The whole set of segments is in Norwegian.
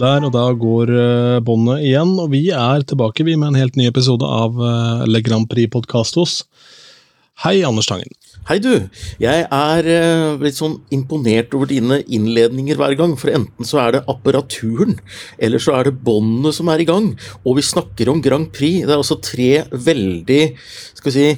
Der og da går uh, båndet igjen, og vi er tilbake vi med en helt ny episode av uh, Le Grand Prix Podcastos. Hei, Anders Tangen. Hei, du. Jeg er uh, litt sånn imponert over dine innledninger hver gang. For enten så er det apparaturen, eller så er det båndene som er i gang. Og vi snakker om Grand Prix. Det er altså tre veldig skal vi si,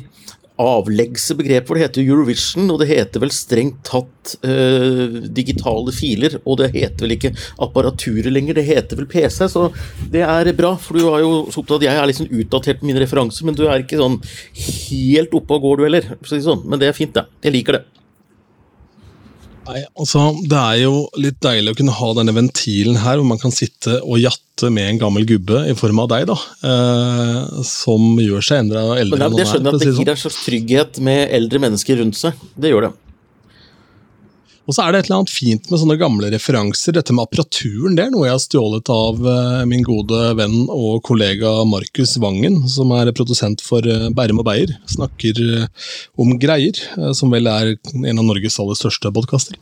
avleggse begrep, for det heter Eurovision, og det heter vel strengt tatt uh, digitale filer, og det heter vel ikke apparaturet lenger, det heter vel PC, så det er bra, for du har jo så opptatt jeg er sånn utdatert på mine referanser, men du er ikke sånn helt oppe og går, du heller, sånn. men det er fint, det. Jeg liker det. Nei, altså, Det er jo litt deilig å kunne ha denne ventilen her, hvor man kan sitte og jatte med en gammel gubbe i form av deg, da. Eh, som gjør seg enda eldre Men det. Det skjønner jeg at det gir sånn. en slags trygghet med eldre mennesker rundt seg. Det gjør det. Og så er det et eller annet fint med sånne gamle referanser. Dette med apparaturen det er noe jeg har stjålet av eh, min gode venn og kollega Markus Vangen, som er produsent for eh, Bærum og Beyer. Snakker eh, om greier, som vel er en av Norges aller største podkaster.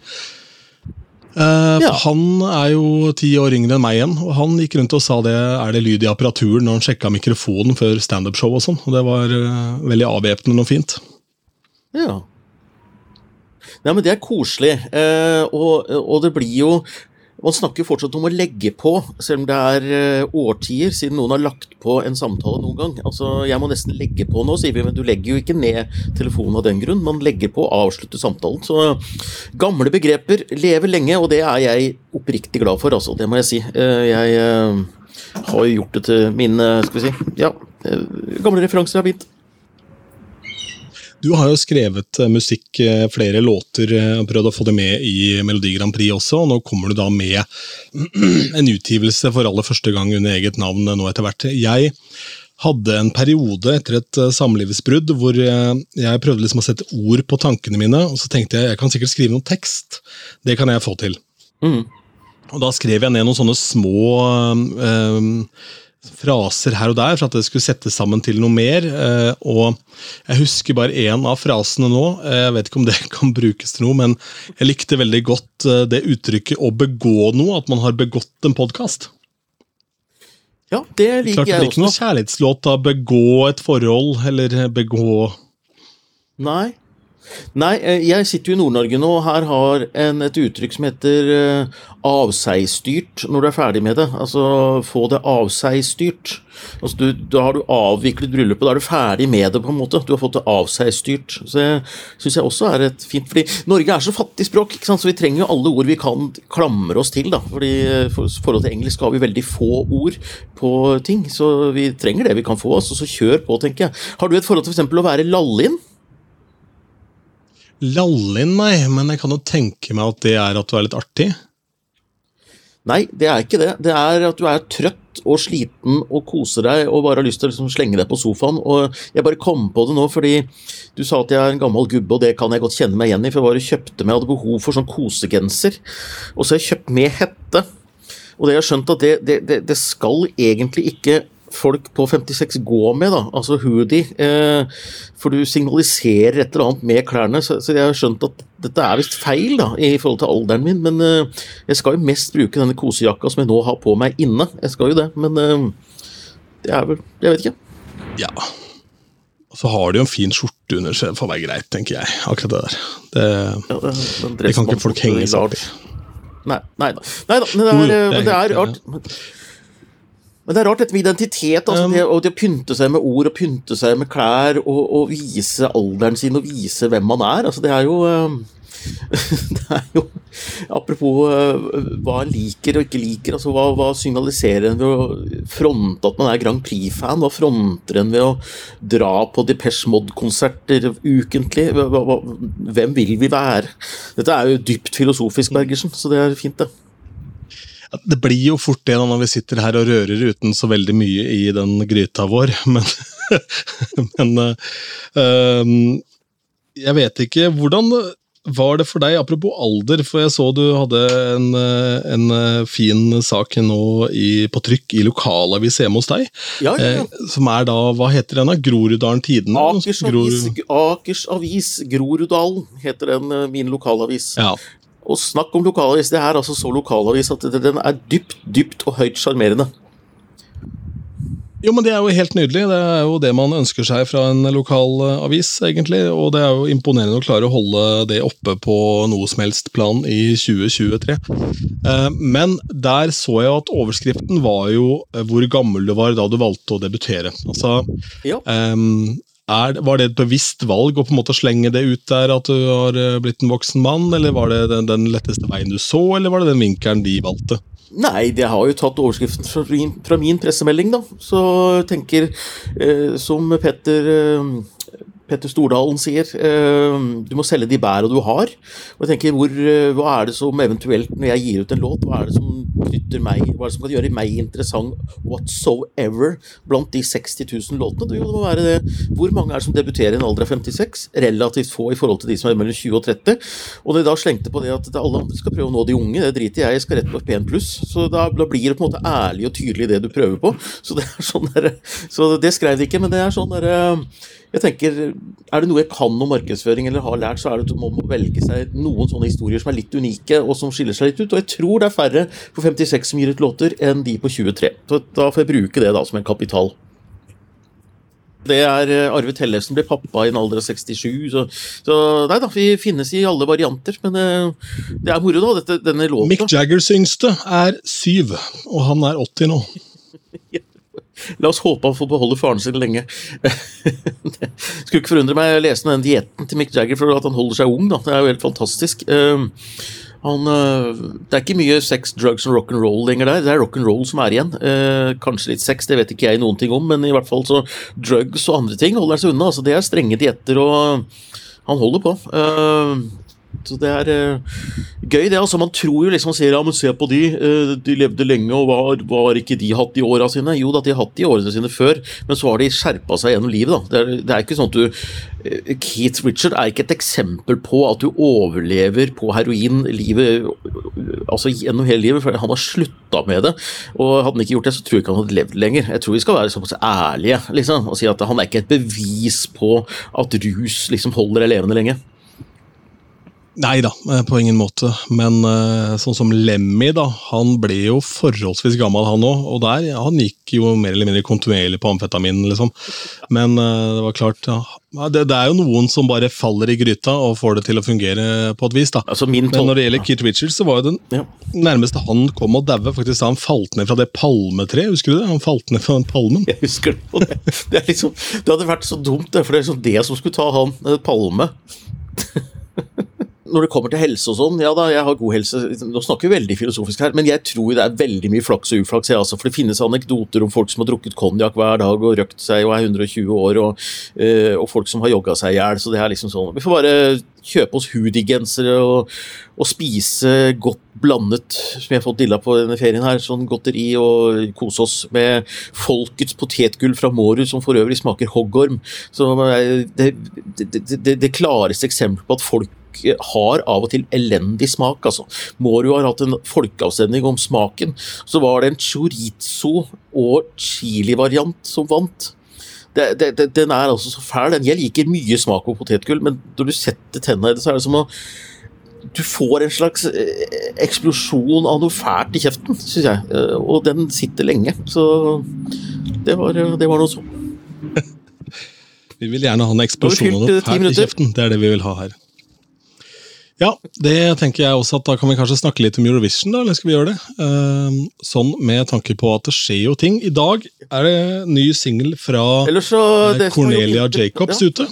Ja. Han er jo ti år yngre enn meg igjen, og han gikk rundt og sa det er det lyd i apparaturen når han sjekka mikrofonen før standupshow og sånn. og Det var veldig avvæpnende og fint. Ja. Nei, men Det er koselig. Eh, og, og, det blir jo Man snakker fortsatt om å legge på, selv om det er eh, årtier siden noen har lagt på en samtale noen gang. Altså, Jeg må nesten legge på nå, sier vi, men du legger jo ikke ned telefonen av den grunn. Man legger på å avslutte samtalen. Så gamle begreper lever lenge, og det er jeg oppriktig glad for, altså. Det må jeg si. Eh, jeg eh, har jo gjort det til min Skal vi si Ja, gamle referanser har fint. Du har jo skrevet eh, musikk, eh, flere låter, og prøvd å få det med i Melodi Grand Prix også, og nå kommer du da med en utgivelse for aller første gang under eget navn nå etter hvert. Jeg hadde en periode etter et samlivsbrudd hvor jeg prøvde liksom å sette ord på tankene mine, og så tenkte jeg jeg kan sikkert skrive noen tekst. Det kan jeg få til. Mm. Og Da skrev jeg ned noen sånne små øh, fraser her og der for at det skulle settes sammen til noe mer. Eh, og Jeg husker bare én av frasene nå. Jeg vet ikke om det kan brukes til noe, men jeg likte veldig godt eh, det uttrykket 'å begå noe'. At man har begått en podkast. Ja, det liker Klart, jeg også. Det blir ikke noe kjærlighetslåt av 'begå et forhold' eller 'begå' Nei. Nei, eh, jeg sitter jo i Nord-Norge nå, og her har en et uttrykk som heter uh, avseistyrt når du er ferdig med det. Altså få det avseistyrt. Altså, du, da har du avviklet bryllupet, da er du ferdig med det, på en måte. Du har fått det avseistyrt. Så det syns jeg også er et fint Fordi Norge er så fattig språk, så vi trenger jo alle ord vi kan klamre oss til. da. Fordi For forhold til engelsk har vi veldig få ord på ting, så vi trenger det vi kan få. Altså, så kjør på, tenker jeg. Har du et forhold til f.eks. å være lallin? Lallin, nei, men jeg kan jo tenke meg at det er at du er litt artig. Nei, det er ikke det. Det er at du er trøtt og sliten og koser deg og bare har lyst til å liksom slenge deg på sofaen. Og jeg bare kom på det nå fordi du sa at jeg er en gammel gubbe, og det kan jeg godt kjenne meg igjen i. For jeg bare kjøpte meg, hadde behov for sånn kosegenser. Og så har jeg kjøpt med hette. Og det jeg har skjønt at det, det, det, det skal egentlig ikke folk på 56 gå med, da, altså hoodie. Eh, for du signaliserer et eller annet med klærne. Så, så jeg har skjønt at dette er visst feil da, i forhold til alderen min. Men eh, jeg skal jo mest bruke denne kosejakka som jeg nå har på meg inne. Jeg skal jo det, men eh, det er vel Jeg vet ikke. Ja. Og så har de jo en fin skjorte under, så det får være greit, tenker jeg. Akkurat det der. Det, ja, det, det kan ikke folk henge seg opp i. Nei, nei da. Nei da, det er, men det er rart. Men det er rart dette med identitet. altså um, det, og det å pynte seg med ord og pynte seg med klær og, og vise alderen sin og vise hvem man er. altså Det er jo det er jo Apropos hva en liker og ikke liker. altså Hva, hva signaliserer en ved å fronte at man er Grand Prix-fan? Hva fronter en ved å dra på Depeche Mod-konserter ukentlig? Hvem vil vi være? Dette er jo dypt filosofisk, Bergersen, så det er fint, det. Det blir jo fort det når vi sitter her og rører uten så veldig mye i den gryta vår, men, men uh, Jeg vet ikke. Hvordan var det for deg, apropos alder, for jeg så du hadde en, en fin sak nå i, på trykk i lokalavis hjemme hos deg. Ja, ja. Eh, som er da, hva heter den da? Groruddalen Tidende? Akers Avis, Akers Avis Groruddalen heter den, min lokalavis. Ja. Og snakk om lokalavis. Det er altså så lokalavis at den er dypt, dypt og høyt sjarmerende. Jo, men Det er jo helt nydelig. Det er jo det man ønsker seg fra en lokal eh, avis. egentlig, Og det er jo imponerende å klare å holde det oppe på noe som helst plan i 2023. Eh, men der så jeg at overskriften var jo eh, hvor gammel du var da du valgte å debutere. Altså, Ja. Er, Var det et bevisst valg å på en måte slenge det ut der at du har blitt en voksen mann, eller var det den, den letteste veien du så, eller var det den vinkelen de valgte? Nei, det har jo tatt overskriften fra min, fra min pressemelding, da. Så tenker, eh, som Petter, eh, Petter Stordalen sier, eh, du må selge de bæra du har. Og jeg tenker, hvor, eh, Hva er det som eventuelt, når jeg gir ut en låt, hva er det som knytter meg, hva er det som kan gjøre meg interessant whatsoever blant de 60 000 låtene? Det må være det. Hvor mange er det som debuterer i en alder av 56? Relativt få i forhold til de som er mellom 20 og 30. Og jeg da slengte på det at alle andre skal prøve å nå de unge, det driter jeg i, skal rett på P1 pluss. Så da, da blir det på en måte ærlig og tydelig det du prøver på. Så det er sånn der, så det skrev de ikke, men det er sånn derre jeg tenker, Er det noe jeg kan om markedsføring eller har lært, så er det at man må velge seg noen sånne historier som er litt unike og som skiller seg litt ut. Og jeg tror det er færre på 56 som gir ut låter, enn de på 23. Så da får jeg bruke det da som en kapital. Det er eh, Arve Tellefsen ble pappa i en alder av 67, så, så nei da, vi finnes i alle varianter. Men eh, det er moro, da, dette, denne låta. Mick Jaggers yngste er syv, og han er 80 nå. La oss håpe han får beholde faren sin lenge. skulle ikke forundre meg å lese den dietten til Mick Jagger for at han holder seg ung. Da. Det er jo helt fantastisk. Uh, han, uh, det er ikke mye sex, drugs og rock'n'roll lenger der. Det er rock'n'roll som er igjen. Uh, kanskje litt sex, det vet ikke jeg noen ting om, men i hvert fall så drugs og andre ting holder han seg unna. Altså, det er strenge dietter, og han holder på. Så det er uh, gøy, det. altså Man tror jo liksom sier ja, men se på de, uh, de levde lenge, og hva har ikke de hatt i åra sine? Jo da, de har hatt de årene sine før, men så har de skjerpa seg gjennom livet. Det er, det er ikke sånn at du uh, Keith Richard er ikke et eksempel på at du overlever på heroin livet altså gjennom hele livet, for han har slutta med det. Og hadde han ikke gjort det, så tror jeg ikke han hadde levd lenger. Jeg tror vi skal være såpass ærlige liksom, og si at han er ikke et bevis på at rus liksom holder deg levende lenge. Nei da, eh, på ingen måte. Men uh, sånn som Lemmy, da, han ble jo forholdsvis gammel, han òg. Og der, ja, han gikk jo mer eller mindre kontinuerlig på amfetamin, liksom. Men uh, det var klart ja, det, det, er jo noen som bare faller i gryta og får det til å fungere på et vis. da. Altså Men når det gjelder Keith Richards, så var jo den ja. nærmeste han kom å daue, faktisk da han falt ned fra det palmetreet. Husker du det? Han falt ned fra den palmen. Jeg husker det. Det, liksom, det hadde vært så dumt, det, for det er liksom det som skulle ta han, palme når det kommer til helse og sånn, ja da, jeg har god helse. Nå snakker vi veldig filosofisk her, men jeg tror det er veldig mye flaks og uflaks. Altså, for det finnes anekdoter om folk som har drukket konjakk hver dag og røkt seg og er 120 år, og, øh, og folk som har jogga seg i hjel. Så det er liksom sånn Vi får bare kjøpe oss hoodie-gensere og, og, spise godt blandet, som jeg har fått dilla på denne ferien her, sånn godteri, og kose oss med folkets potetgull fra Mårud, som for øvrig smaker hoggorm. Så det, det, det, det klareste eksempelet på at folk har av og til elendig smak. altså. Mårud har hatt en folkeavstemning om smaken. Så var det en chorizo og chili-variant som vant. Det, det, det, den er altså så fæl. Jeg liker mye smak på potetgull, men når du setter tennene i det, så er det som å du får en slags eh, eksplosjon av noe fælt i kjeften, syns jeg. Eh, og den sitter lenge. Så det var, det var noe sånn. vi vil gjerne ha en eksplosjon av noe eh, fælt i kjeften. Det er det vi vil ha her. Ja, det tenker jeg også at da kan vi kanskje snakke litt om Eurovision, da, eller skal vi gjøre det? Uh, sånn med tanke på at det skjer jo ting. I dag er det ny singel fra så, uh, Cornelia jo, Jacobs ja. ute.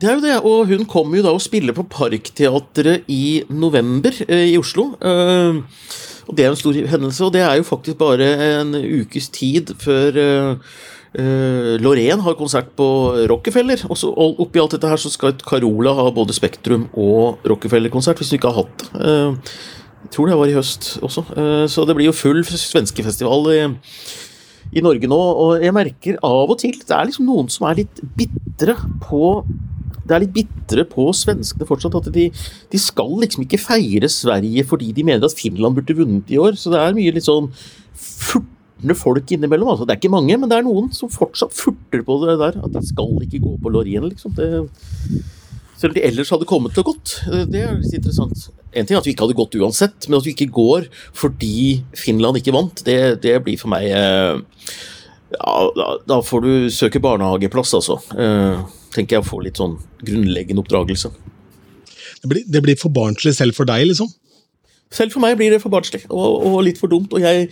Det er jo det, og hun kommer jo da og spiller på Parkteatret i november uh, i Oslo. Uh, og Det er en stor hendelse, og det er jo faktisk bare en ukes tid før uh, Uh, har konsert på Rockefeller. Og så oppi alt dette her så skal Carola ha både Spektrum og Rockefeller-konsert, hvis du ikke har hatt det. Uh, jeg tror det var i høst også. Uh, så det blir jo full svenskefestival i, i Norge nå. Og jeg merker av og til det er liksom noen som er litt bitre på det er litt bitre på svenskene fortsatt. At de, de, skal liksom ikke feire Sverige fordi de mener at Finland burde vunnet i år. Så det er mye litt sånn furt furtende folk innimellom. Altså, det er ikke mange, men det er noen som fortsatt furter på det der. At de skal ikke gå på Lorien, liksom. Det, Selv om de ellers hadde kommet til gått. Eh, det er litt interessant. En ting er at vi ikke hadde gått uansett, men at vi ikke går fordi Finland ikke vant, det, det blir for meg eh, Ja, da, da, får du søke barnehageplass, altså. Eh, tenker jeg å få litt sånn grunnleggende oppdragelse. Det blir, det blir for barnslig selv for deg, liksom? Selv for meg blir det for barnslig og, og litt for dumt. Og jeg,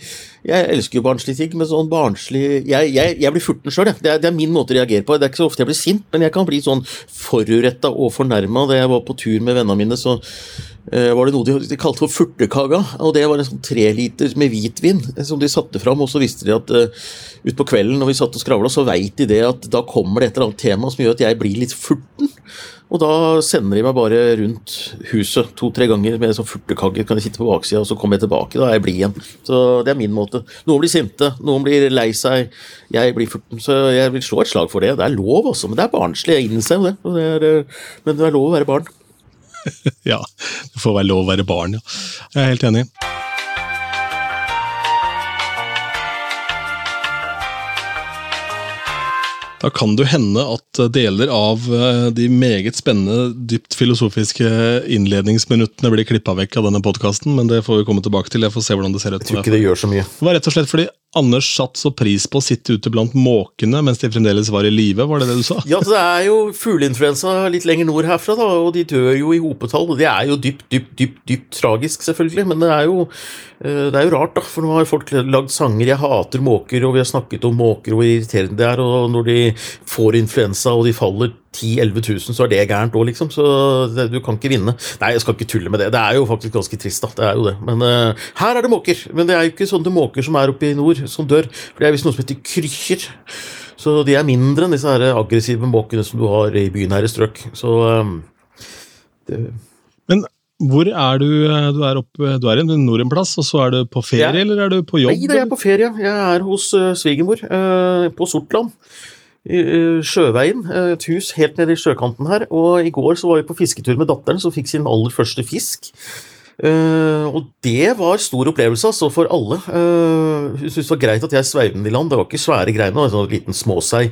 jeg elsker jo barnslig ting, men sånn barnslig Jeg, jeg, jeg blir furten sjøl, det, det, er min måte å reagere på. Det er ikke så ofte jeg blir sint, men jeg kan bli sånn foruretta og fornærma. Da jeg var på tur med vennene mine, så uh, var det noe de, de kalte for furtekaga. Og det var en sånn treliter med hvitvin som de satte fram, og så visste de at uh, utpå kvelden når vi satt og skravla, så veit de det at da kommer det et eller annet tema som gjør at jeg blir litt furten. Og da sender de meg bare rundt huset to-tre ganger med sånn furtekagge. Kan jeg sitte på baksida, og så kommer jeg tilbake. Da er jeg blid igjen. Så det er min måte. Noen blir sinte, noen blir lei seg. Jeg blir furten. Så jeg vil slå et slag for det. Det er lov, også. Men det er barnslig. Jeg innser jo det. det er, eh, men det er lov å være barn. ja, det får være lov å være barn, ja. Jeg er helt enig. Da kan det jo hende at deler av eh, de meget spennende, dypt filosofiske innledningsminuttene blir klippa vekk av denne podkasten, men det får vi komme tilbake til. Jeg får se hvordan det ser ut. Jeg tror ikke det gjør så mye. Det var rett og slett fordi Anders satt så pris på å sitte ute blant måkene mens de fremdeles var i live, var det det du sa? Ja, det er jo fugleinfluensa litt lenger nord herfra, da, og de dør jo i hopetall. Det er jo dypt, dypt, dypt, dypt tragisk, selvfølgelig, men det er, jo, eh, det er jo rart, da, for nå har folk lagd sanger 'Jeg hater måker', og vi har snakket om måker og hvor irriterende det er, og når de får influensa og de faller 10 000-11 000, så er det gærent òg, liksom. Så det, du kan ikke vinne. Nei, jeg skal ikke tulle med det. Det er jo faktisk ganske trist, da. Det er jo det. Men uh, her er det måker. Men det er jo ikke sånne måker som er oppe i nord, som dør. For det er visst noe som heter krykker. Så de er mindre enn disse her aggressive måkene som du har i bynære strøk. Så um, det Men hvor er du? Du er, opp, du er i nord en plass, og så er du på ferie, ja. eller er du på jobb? Nei, jeg er på ferie. Jeg er hos uh, svigermor uh, på Sortland Sjøveien, et hus helt nede i sjøkanten her. Og i går så var vi på fisketur med datteren, som fikk sin aller første fisk. Uh, og det var stor opplevelse altså, for alle. Uh, hun syntes det var greit at jeg sveiv i land. Det var ikke svære greiene, en sånn liten småsei.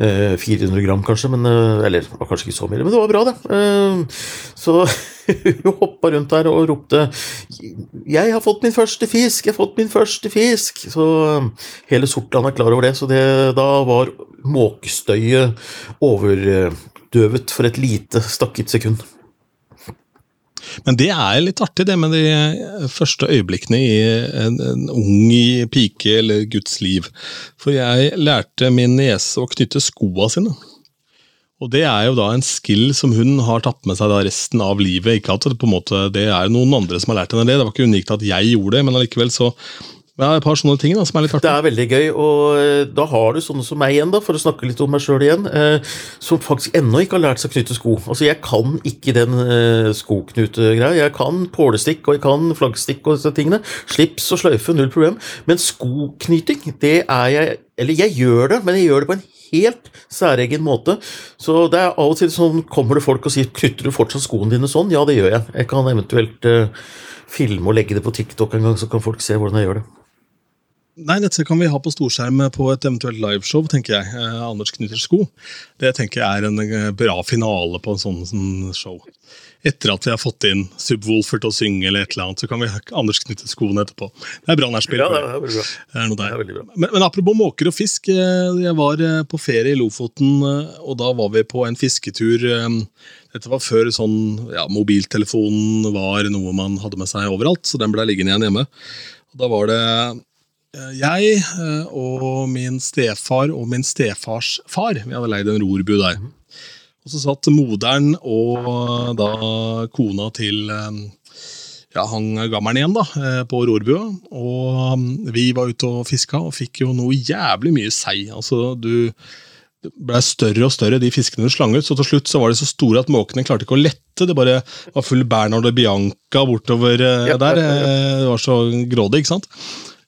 Uh, 400 gram kanskje, men, eller var kanskje ikke så mye, men det var bra, det. så hun hoppa rundt der og ropte 'Jeg har fått min første fisk! Jeg har fått min første fisk!' Så hele Sortland er klar over det. Så det, da var måkestøyet overdøvet for et lite, stakket sekund. Men det er litt artig, det med de første øyeblikkene i en, en ung pike eller Guds liv. For jeg lærte min niese å knytte skoa sine. Og det er jo da en skill som hun har tatt med seg da resten av livet. Ikke at det på en måte, det er noen andre som har lært henne det, det var ikke unikt at jeg gjorde det, men allikevel så ja, et par sånne ting da, som er litt artig. Det er veldig gøy, og eh, da har du sånne som meg igjen, da, for å snakke litt om meg sjøl igjen, eh, som faktisk ennå ikke har lært seg å knytte sko. Altså, Jeg kan ikke den eh, skoknutegreia. Jeg kan pålestikk og jeg kan flaggstikk og disse tingene. Slips og sløyfe, null problem. Men skoknyting, det er jeg Eller jeg gjør det, men jeg gjør det på en helt særegen måte. Så det er av og til sånn kommer det folk og sier 'knytter du fortsatt skoene dine sånn'? Ja, det gjør jeg. Jeg kan eventuelt eh, filme og legge det på TikTok en gang, så kan folk se hvordan jeg gjør det. Nei, dette kan vi ha på storskjerm på et eventuelt liveshow, tenker jeg. Eh, Anders knytter sko. Det tenker jeg er en eh, bra finale på en sånn, sånn show. Etter at vi har fått inn Subwoolfer til å synge, eller et eller annet, så kan vi ha Anders knytte skoene etterpå. Det er bra nærspill. Ja, det er bra. Det er, det er bra. Men, men, apropos måker og fisk. Eh, jeg var eh, på ferie i Lofoten, og da var vi på en fisketur. Dette var før sånn, ja, mobiltelefonen var noe man hadde med seg overalt, så den ble liggende igjen hjemme. Og da var det jeg eh, og min stefar og min stefars far vi hadde leid en rorbu der. Og Så satt moderen og da kona til eh, ja, han gammelen igjen da, på rorbua. Og vi var ute og fiska og fikk jo noe jævlig mye sei. Altså, du ble større og større, de fiskene du slang ut. Så til slutt så var de så store at måkene klarte ikke å lette. Det bare var full Bernhard og Bianca bortover ja, der. Det var så grådig, ikke sant.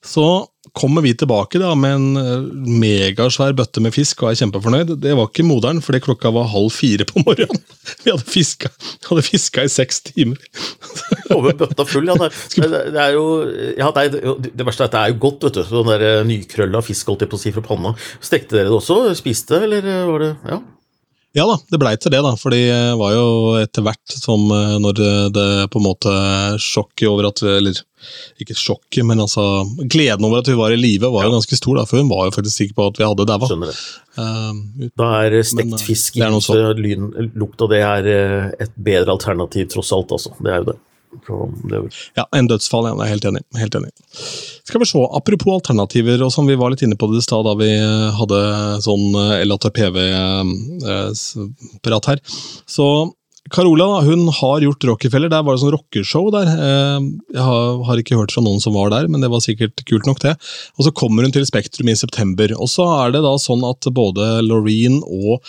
Så kommer vi tilbake da med en eh, megasvær bøtte med fisk og er kjempefornøyd. Det var ikke moderen, fordi klokka var halv fire på morgenen. Vi hadde fiska, hadde fiska i seks timer. Over bøtta full, ja. Det, det er jo ja, det, er, det verste er at det er jo godt, vet du. Sånn der eh, nykrølla fisk holdt jeg på å si fra panna. Stekte dere det også? Spiste, eller var det Ja. Ja da, det blei til det, da. For det var jo etter hvert som når det på en måte sjokket over at Eller ikke sjokket, men altså gleden over at vi var i live var jo ganske stor. da, For hun var jo faktisk sikker på at vi hadde daua. Uh, da er stekt fisk i lukta det er et bedre alternativ, tross alt. altså. Det er jo det. Ja, en dødsfall. Ja, jeg er helt enig. helt enig. Skal vi se, Apropos alternativer, og som vi var litt inne på det i stad da vi hadde sånn eh, LATPV-prat her. Så Carola hun har gjort Rockefeller. Der var det sånn rockeshow der. Eh, jeg har ikke hørt fra noen som var der, men det var sikkert kult nok, det. Og Så kommer hun til Spektrum i september. Og så er det da sånn at både Loreen og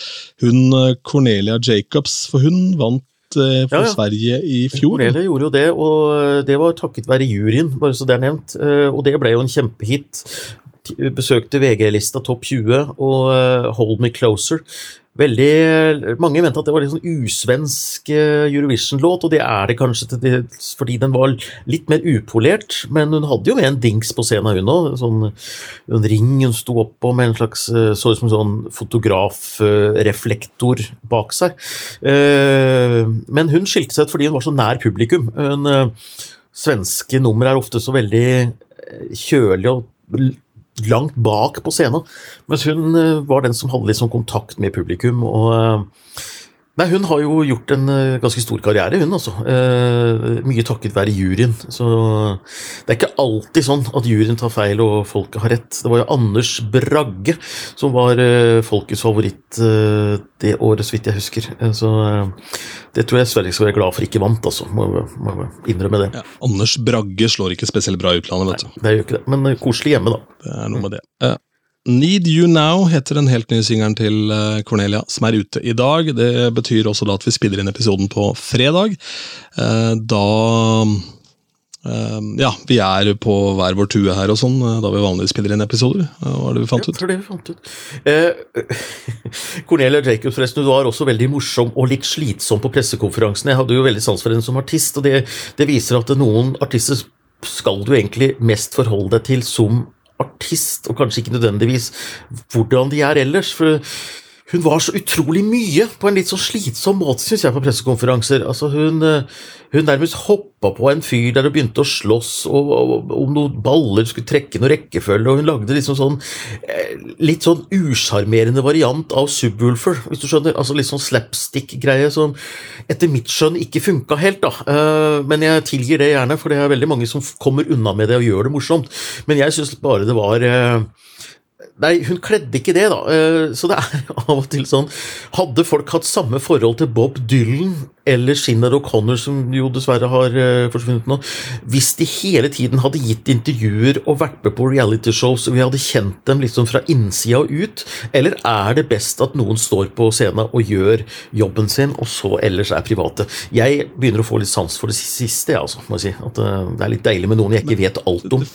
hun eh, Cornelia Jacobs, for hun vant Eh, for ja, ja. Sverige i fjor. Cornelia gjorde jo det, og det var takket være juryen, bare så det er nevnt. Eh, og det ble jo en kjempehit. Besøkte VG-lista topp 20 og eh, Hold Me Closer veldig Mange mente at det var litt sånn usvensk eh, Eurovision-låt, og det er det kanskje det, fordi den var litt mer upolert, men hun hadde jo med en dings på scenen, hun òg. Sånn, en ring hun sto oppå med en slags eh, så ut som en sånn fotografreflektor bak seg. Eh, men hun skilte seg ut fordi hun var så nær publikum. Hun, svenske nummer er ofte så veldig kjølig og langt bak på scenen. Mens hun eh, var den som hadde sånn kontakt med publikum. og eh, Nei, Hun har jo gjort en uh, ganske stor karriere, hun altså. Eh, mye takket være juryen. Så det er ikke alltid sånn at juryen tar feil og folket har rett. Det var jo Anders Bragge som var eh, folkets favoritt det året, så vidt jeg husker. så det tror jeg Sverige skal være glad for ikke vant, altså. Må, må innrømme det. Ja, Anders Bragge slår ikke spesielt bra i utlandet, vet du. Nei, det gjør ikke det, men koselig hjemme, da. Det er noe med det. Need You Now heter den helt nye singelen til eh, Cornelia, som er ute i dag. Det betyr også da at vi spiller inn episoden på fredag. Eh, da eh, Ja, vi er på hver vår tue her og sånn, da vi vanligvis spiller inn episoder. Hva er det vi fant ut? Tror det vi fant ut. Eh, Cornelia Jacobs forresten, du var også veldig morsom og litt slitsom på pressekonferansen. Jeg hadde jo veldig sans for henne som artist, og det, det viser at noen artister skal du egentlig mest forholde deg til som artist, og kanskje ikke nødvendigvis hvordan de er ellers. for hun var så utrolig mye på en litt så slitsom måte, syns jeg, på pressekonferanser. Altså, hun, eh, hun nærmest hoppa på en fyr der og begynte å slåss og, om noen baller, skulle trekke noen rekkefølge, og hun lagde liksom sånn eh, litt sånn usjarmerende variant av Subwoolfer, hvis du skjønner. Altså litt sånn slapstick-greie som etter mitt skjønn ikke funka helt, da. Eh, men jeg tilgir det gjerne, for det er veldig mange som kommer unna med det og gjør det morsomt. Men jeg syns bare det var Nei, hun kledde ikke det, da. Eh, så det er av og til sånn Hadde folk hatt samme forhold til Bob Dylan eller Shinner O'Connor, som jo dessverre har eh, forsvunnet nå, hvis de hele tiden hadde gitt intervjuer og vært med på realityshows og vi hadde kjent dem liksom fra innsida og ut, eller er det best at noen står på scenen og gjør jobben sin, og så ellers er private? Jeg begynner å få litt sans for det siste, jeg, altså, må jeg si. At eh, det er litt deilig med noen jeg ikke vet alt om.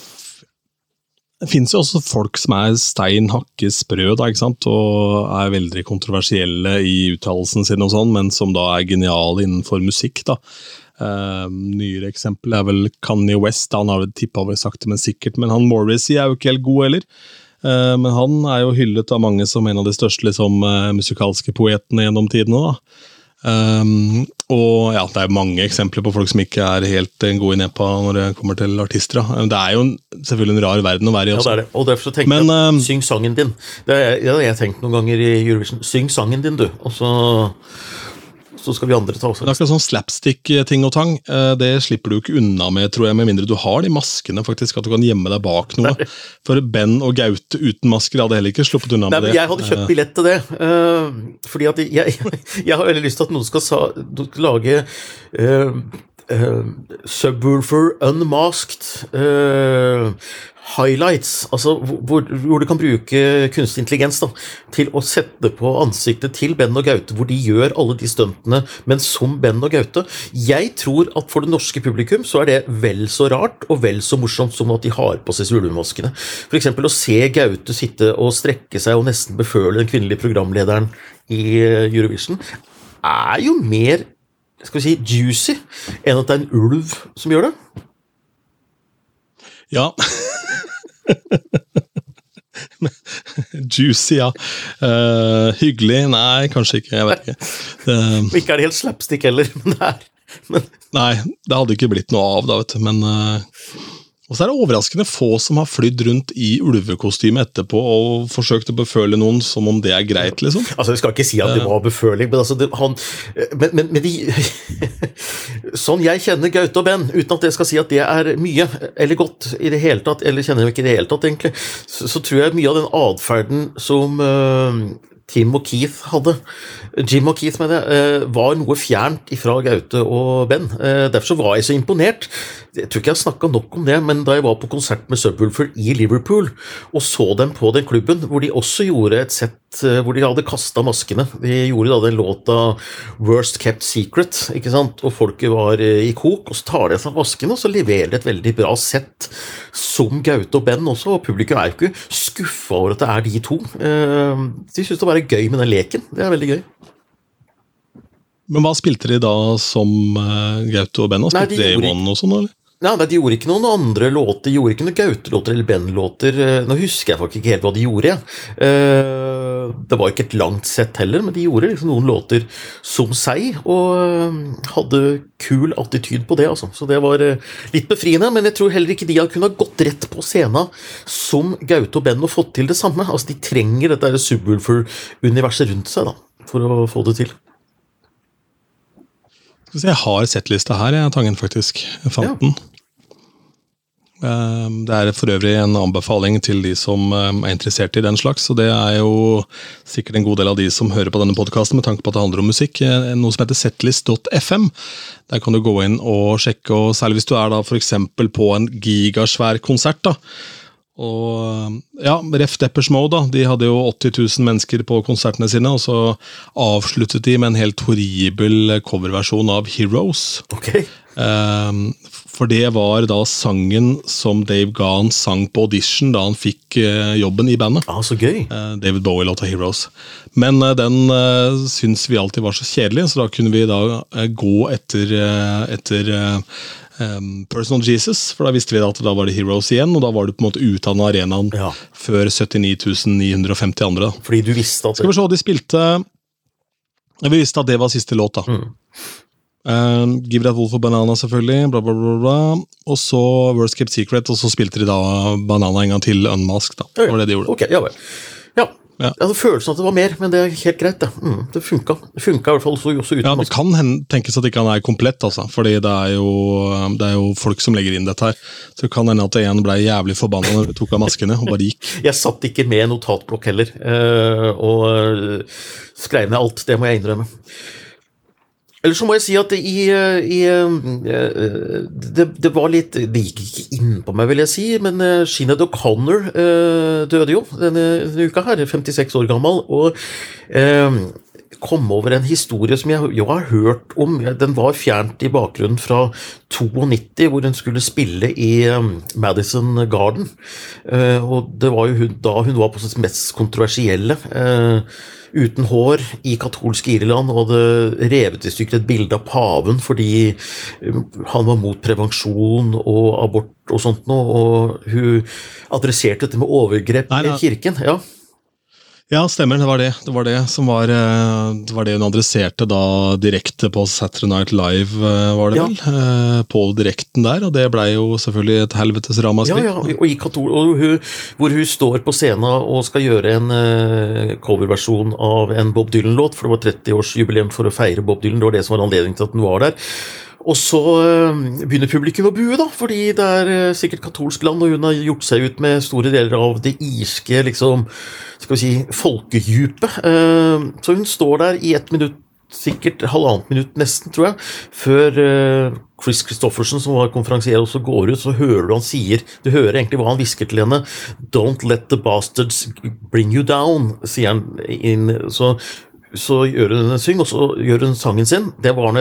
Det finnes jo også folk som er stein hakke sprø og er veldig kontroversielle i uttalelsen sin, og sånn, men som da er geniale innenfor musikk. da. Uh, nyere eksempel er vel Kanye West. Han har tippa over sakte, men sikkert. Men han Morrissey er jo ikke helt god heller. Uh, men han er jo hyllet av mange som en av de største liksom, uh, musikalske poetene gjennom tidene. da. Um, og ja, Det er mange eksempler på folk som ikke er helt gode i nepa når det kommer til artister. Det er jo en, selvfølgelig en rar verden å være i. Også. Ja, det er det. Og derfor tenkte Men, jeg um, syng sangen din. Det har jeg tenkt noen ganger i Eurovision. Syng sangen din, du. Og så så skal vi andre ta også. Det er akkurat sånn slapstick-ting og tang. Eh, det slipper du ikke unna med, tror jeg, med mindre du har de maskene, faktisk, at du kan gjemme deg bak noe. Nei. For Ben og Gaute uten masker hadde heller ikke sluppet unna Nei, med det. Jeg hadde kjøpt billett til det, uh, fordi at jeg, jeg, har veldig lyst til at noen skal sa, lage uh, Uh, subwoofer unmasked. Uh, highlights, altså hvor, hvor, du kan bruke kunstig intelligens da, til å sette på ansiktet til Ben og Gaute, hvor de gjør alle de stuntene, men som Ben og Gaute. Jeg tror at for det norske publikum så er det vel så rart og vel så morsomt som at de har på seg svulvemaskene. F.eks. å se Gaute sitte og strekke seg og nesten beføle den kvinnelige programlederen i eh, Eurovision, er jo mer skal vi si, juicy enn at det er en ulv som gjør det. Ja. Juicy, ja. Uh, hyggelig? Nei, kanskje ikke. Jeg vet ikke. Uh, ikke er det helt slapstick heller, men det er men. Nei, det hadde ikke blitt noe av, da, vet du. Men uh, og så er det overraskende få som har flydd rundt i ulvekostyme etterpå og forsøkt å beføle noen som om det er greit, liksom. Altså, Jeg skal ikke si at det var beføling, men altså det, han Men, men, men de Sånn jeg kjenner Gaute og Ben, uten at jeg skal si at det er mye eller godt i det hele tatt, eller kjenner dem ikke i det hele tatt, egentlig, så, så tror jeg mye av den atferden som uh, Tim og Keith hadde, Jim og Keith mener jeg, eh, var noe fjernt ifra Gaute og Ben. Eh, derfor så var jeg så imponert. Jeg tror ikke jeg har snakka nok om det, men da jeg var på konsert med Subwoolfer i Liverpool og så dem på den klubben, hvor de også gjorde et sett eh, hvor de hadde kasta maskene De gjorde da den låta 'Worst Kept Secret', ikke sant? og folket var i kok, og så tar de seg maskene, og så leverer de et veldig bra sett som Gaute og Ben også, og publikum er jo ikke skuffa over at det er de to. De syns det var gøy med den leken. Det er veldig gøy. Men hva spilte de da som uh, Gaute og Ben? Spilte de, de One og sånn, eller? Nei, De gjorde ikke noen andre låter, de gjorde ikke noen Gaute-låter eller Ben-låter. Eh, nå husker jeg faktisk ikke helt hva de gjorde. Uh, det var ikke et langt sett heller, men de gjorde liksom noen låter som seg, og hadde kul attityd på det. altså. Så det var litt befriende, men jeg tror heller ikke de hadde kunnet gått rett på scenen som Gaute og Ben og fått til det samme. Altså, De trenger dette Subwoolfer-universet rundt seg da, for å få det til. Jeg har settlista her, jeg, Tangen, faktisk. Jeg fant ja. den. Ehm, det er for øvrig en anbefaling til de som ehm, er interessert i den slags. og Det er jo sikkert en god del av de som hører på denne podkasten, med tanke på at det handler om musikk. Eh, noe som heter setlist.fm. Der kan du gå inn og sjekke, og særlig hvis du er da f.eks. på en gigasvær konsert. da, og ja, Ref Deppers Mode da, de hadde jo 80 000 mennesker på konsertene sine, og så avsluttet de med en helt horribel coverversjon av Heroes. Okay. Um, for det var da sangen som Dave Gahn sang på audition da han fikk uh, jobben i bandet. Ah, så gøy. Uh, David Bowie-låta Heroes. Men uh, den uh, syns vi alltid var så kjedelig, så da kunne vi da gå etter, etter um, Personal Jesus, for da visste vi at da var det Heroes igjen, og da var du på en måte ute av arenaen ja. før 79 950 andre. Da. Fordi du visste at Skal vi se, de spilte Vi visste at det var siste låt, da. Mm. Um, Give That Wolf og Banana, selvfølgelig. Bla, bla, bla, bla. Og så Worst Kept Secret, og så spilte de da Banana en gang til Unmask. da. Det var det de gjorde. Okay, ja vel. Ja. Jeg hadde følelsen at det var mer, men det er helt greit. Det, mm, det funka. Det funka i hvert fall også, også uten Ja, Det kan tenkes at ikke han er komplett, altså. Fordi det er, jo, det er, jo, folk som legger inn dette her. Så det kan hende at en ble jævlig forbanna når du tok av maskene og bare gikk. Jeg satt ikke med notatblokk heller, øh, og øh, skrev ned alt. Det må jeg innrømme. Eller så må jeg si at i, i det, det, var litt Det gikk ikke innpå meg, vil jeg si, men Sheena O'Connor døde jo denne, uka her, 56 år gammel. og eh, kom over en historie som jeg jo har hørt om. Den var fjernt i bakgrunnen fra 92, hvor hun skulle spille i Madison Garden. og det var jo da hun var på sitt mest kontroversielle. Eh, uten hår i katolske Irland og det revet i stykker et bilde av paven fordi um, han var mot prevensjon og abort og sånt noe, og hun adresserte dette med overgrep i kirken. ja. Ja, stemmer. Det var det. Det var det som var eh, Det var det hun adresserte da direkte på Saturday Night Live, eh, var det ja. vel? Eh, på direkten der, og det blei jo selvfølgelig et helvetes ramaskrik. Ja, ja, og, i katol og hun, hvor hun står på scenen og skal gjøre en coverversjon av en Bob Dylan-låt, for det var 30-årsjubileum for å feire Bob Dylan. Det var det som var anledningen til at hun var der. Og så begynner publikum å bue, da, fordi det er sikkert katolsk land, og hun har gjort seg ut med store deler av det irske liksom skal vi si, folkedypet. Eh, så hun står der i ett minutt, sikkert halvannet minutt nesten, tror jeg, før eh, Chris Christoffersen, som var konferansier, også går ut, så hører du han sier Du hører egentlig hva han hvisker til henne. 'Don't let the bastards bring you down', sier han inn. Så så gjør hun en syng, og så gjør hun sangen sin. Det var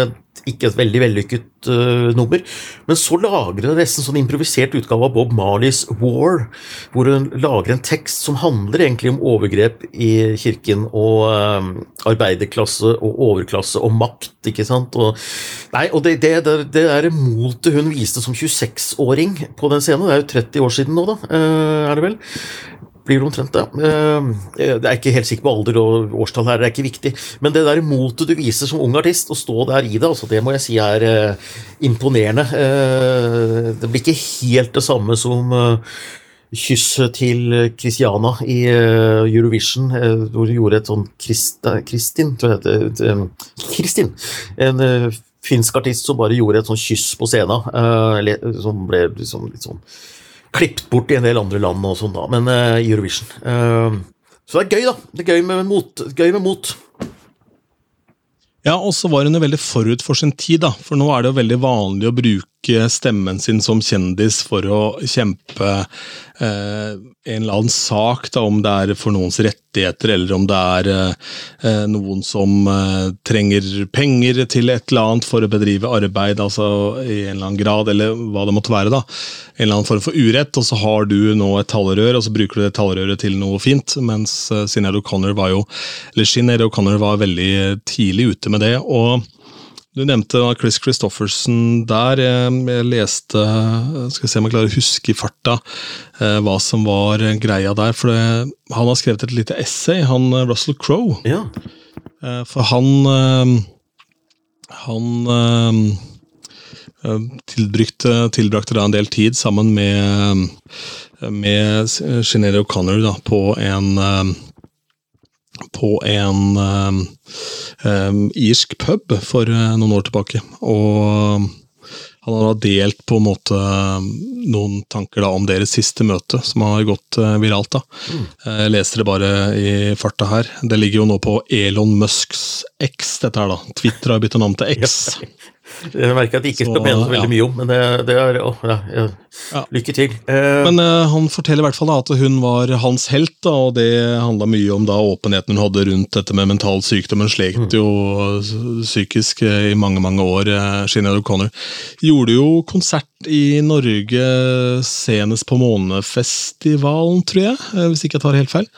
ikke et veldig vellykket uh, nummer. Men så lager hun nesten sånn improvisert utgave av Bob Marleys War, hvor hun lager en tekst som handler egentlig om overgrep i kirken og uh, arbeiderklasse og overklasse og makt, ikke sant. Og, nei, og det, det, det, det er motet hun viste som 26-åring på den scenen, det er jo 30 år siden nå, da, uh, er det vel blir det omtrent det. Jeg er ikke helt sikker på alder og årstall her, det er ikke viktig. Men det der motet du viser som ung artist, å stå der i det, altså det må jeg si er imponerende. Det blir ikke helt det samme som kysset til Christiana i Eurovision, hvor hun gjorde et sånn Kristin, tror jeg det heter. Kristin. En finsk artist som bare gjorde et sånn kyss på scenen, som ble liksom, litt sånn klippet bort i en del andre land og sånn, da, men uh, Eurovision. Uh, så det er gøy, da. Det er gøy med mot. Gøy med mot. Ja, og så var hun jo veldig forut for sin tid, da. For nå er det jo veldig vanlig å bruke stemmen sin som kjendis for å kjempe en eller annen sak, da, om det er for noens rettigheter, eller om det er eh, noen som eh, trenger penger til et eller annet for å bedrive arbeid, altså i en eller annen grad, eller hva det måtte være. da. En eller annen form for urett, og så har du nå et talerør, og så bruker du det talerøret til noe fint, mens eh, Sinead O'Connor var jo, eller Sinead O'Connor var veldig tidlig ute med det. og du nevnte Chris Christoffersen der. Jeg leste Skal vi se om jeg klarer å huske i farta eh, hva som var greia der. For det, han har skrevet et lite essay, han eh, Russell Crowe. Ja. Eh, for han Han tilbrakte, tilbrakte da en del tid sammen med, med Sinead O'Connor på en på en um, um, irsk pub for uh, noen år tilbake. Og han har delt på en måte noen tanker da, om deres siste møte, som har gått uh, viralt. da. Mm. Jeg leser det bare i farta her. Det ligger jo nå på Elon Musks X, dette her da. Twitter har bytta navn til X. Jeg merker at jeg ikke skal mene så veldig ja. mye om, men det, det er å, ja, ja. Lykke til. Uh, men uh, han forteller i hvert fall da, at hun var hans helt, da, og det handla mye om da åpenheten hun hadde rundt dette med mental sykdom. Hun slet mm. jo psykisk i mange mange år. Sheena O'Connor gjorde jo konsert i Norge senest på Månefestivalen, tror jeg, hvis ikke jeg tar helt feil.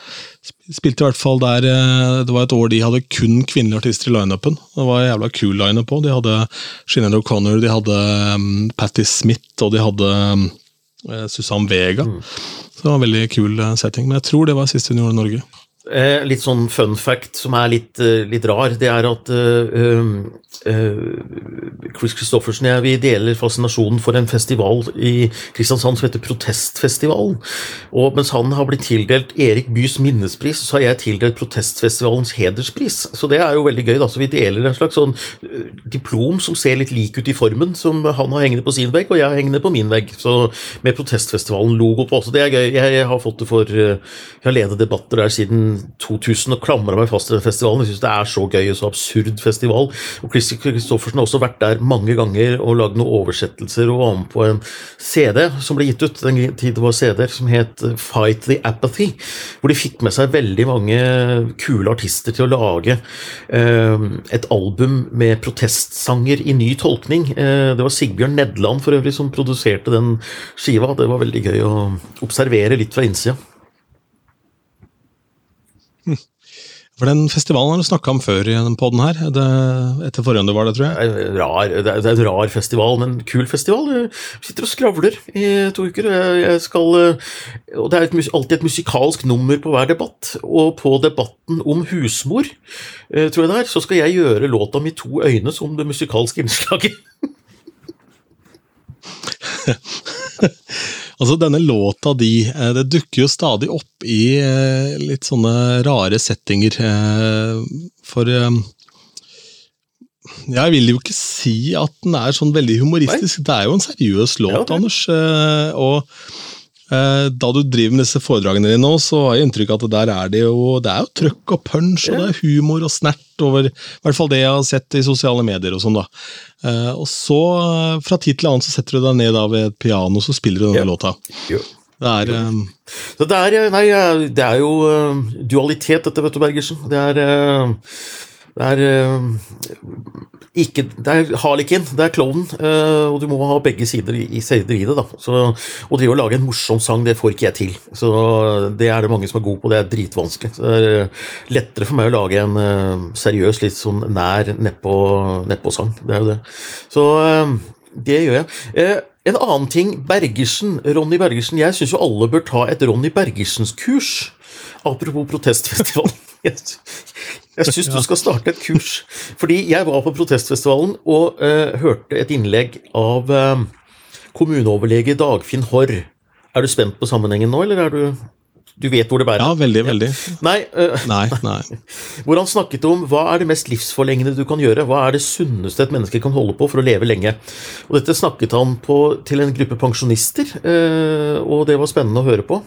Spilte i hvert fall der eh, Det var et år de hadde kun kvinnelige artister i lineupen. Det var en jævla kul lineup òg. De hadde Sinead O'Connor, de hadde um, Patti Smith og de hadde um, Susann Vega. Mm. Så det var en veldig kul uh, setting. Men jeg tror det var siste hun gjorde i Norge. Eh, litt sånn fun fact som er litt, uh, litt rar, det er at uh, Chris Christoffersen og jeg vi deler fascinasjonen for en festival i Kristiansand som heter Protestfestivalen. Og mens han har blitt tildelt Erik Bys minnespris, så har jeg tildelt Protestfestivalens hederspris. Så det er jo veldig gøy. da, så Vi deler en slags sånn diplom som ser litt lik ut i formen, som han har hengende på sin vegg, og jeg har hengende på min vegg. Så Med Protestfestivalen-logo på også. Det er gøy. Jeg har fått det for Jeg har ledet debatter der siden 2000 og klamra meg fast til den festivalen. Jeg syns det er så gøy og så absurd festival. Og Chris Christoffersen har også vært der mange ganger og lagd noen oversettelser og var med på en CD som ble gitt ut den tid det var CD-er, som het Fight the Apathy. Hvor de fikk med seg veldig mange kule artister til å lage eh, et album med protestsanger i ny tolkning. Eh, det var Sigbjørn Nedland for øvrig som produserte den skiva. Det var veldig gøy å observere litt fra innsida. For den festivalen har du snakka om før i den poden her. Det, etter forrige var det, tror jeg. Rar, det er en rar festival, men kul festival. Jeg sitter og skravler i to uker. Jeg skal, og det er et, alltid et musikalsk nummer på hver debatt. Og på debatten om husmor, eh, tror jeg det er, så skal jeg gjøre låta mi To øyne som det musikalske innslaget. Altså, denne låta di, eh, det dukker jo stadig opp i eh, litt sånne rare settinger. Eh, for jeg vil jo ikke si at den er sånn veldig humoristisk. Nei. Det er jo en seriøs låt, ja, Anders. Og da du driver med disse foredragene dine nå, så har jeg inntrykk av at der er det jo det er jo trøkk og punch, ja. og det er humor og snert over I hvert fall det jeg har sett i sosiale medier og sånn, da. Uh, og så, fra tid til annen, så setter du deg ned da ved et piano, så spiller du denne ja. låta. Det er um... Det er, nei, det er jo dualitet, dette, vet du, Bergersen. Det er uh, det er ikke Det er harlekin, det er klovnen, og du må ha begge sider i, sider i det. da. Så, å drive og lage en morsom sang, det får ikke jeg til. Så Det er det mange som er gode på, det er dritvanskelig. Så det er lettere for meg å lage en seriøs, litt sånn nær nedpå-sang. Det er jo det. Så det gjør jeg. En annen ting, Bergersen, Ronny Bergersen. Jeg syns jo alle bør ta et Ronny Bergersens-kurs. Apropos protestfestivalen. Jeg, jeg syns du skal starte et kurs. Fordi jeg var på protestfestivalen og uh, hørte et innlegg av uh, kommuneoverlege Dagfinn Haarr. Er du spent på sammenhengen nå, eller er du du vet hvor det bærer? Ja, veldig, veldig. Nei, uh, nei, nei. Hvor han snakket om hva er det mest livsforlengende du kan gjøre? Hva er det sunneste et menneske kan holde på for å leve lenge? Og Dette snakket han på til en gruppe pensjonister, uh, og det var spennende å høre på.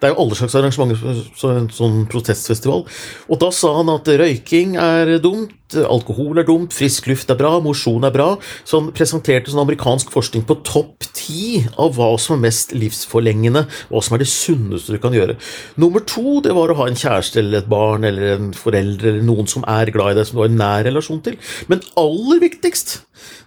Det er jo alle slags arrangementer, så en sånn protestfestival. Og da sa han at røyking er dumt, alkohol er dumt, frisk luft er bra, mosjon er bra. Så han presenterte sånn amerikansk forskning på topp ti av hva som er mest livsforlengende, hva som er det sunneste du kan gjøre. Nummer to det var å ha en kjæreste eller et barn eller en forelder eller noen som er glad i deg, som du har en nær relasjon til. Men aller viktigst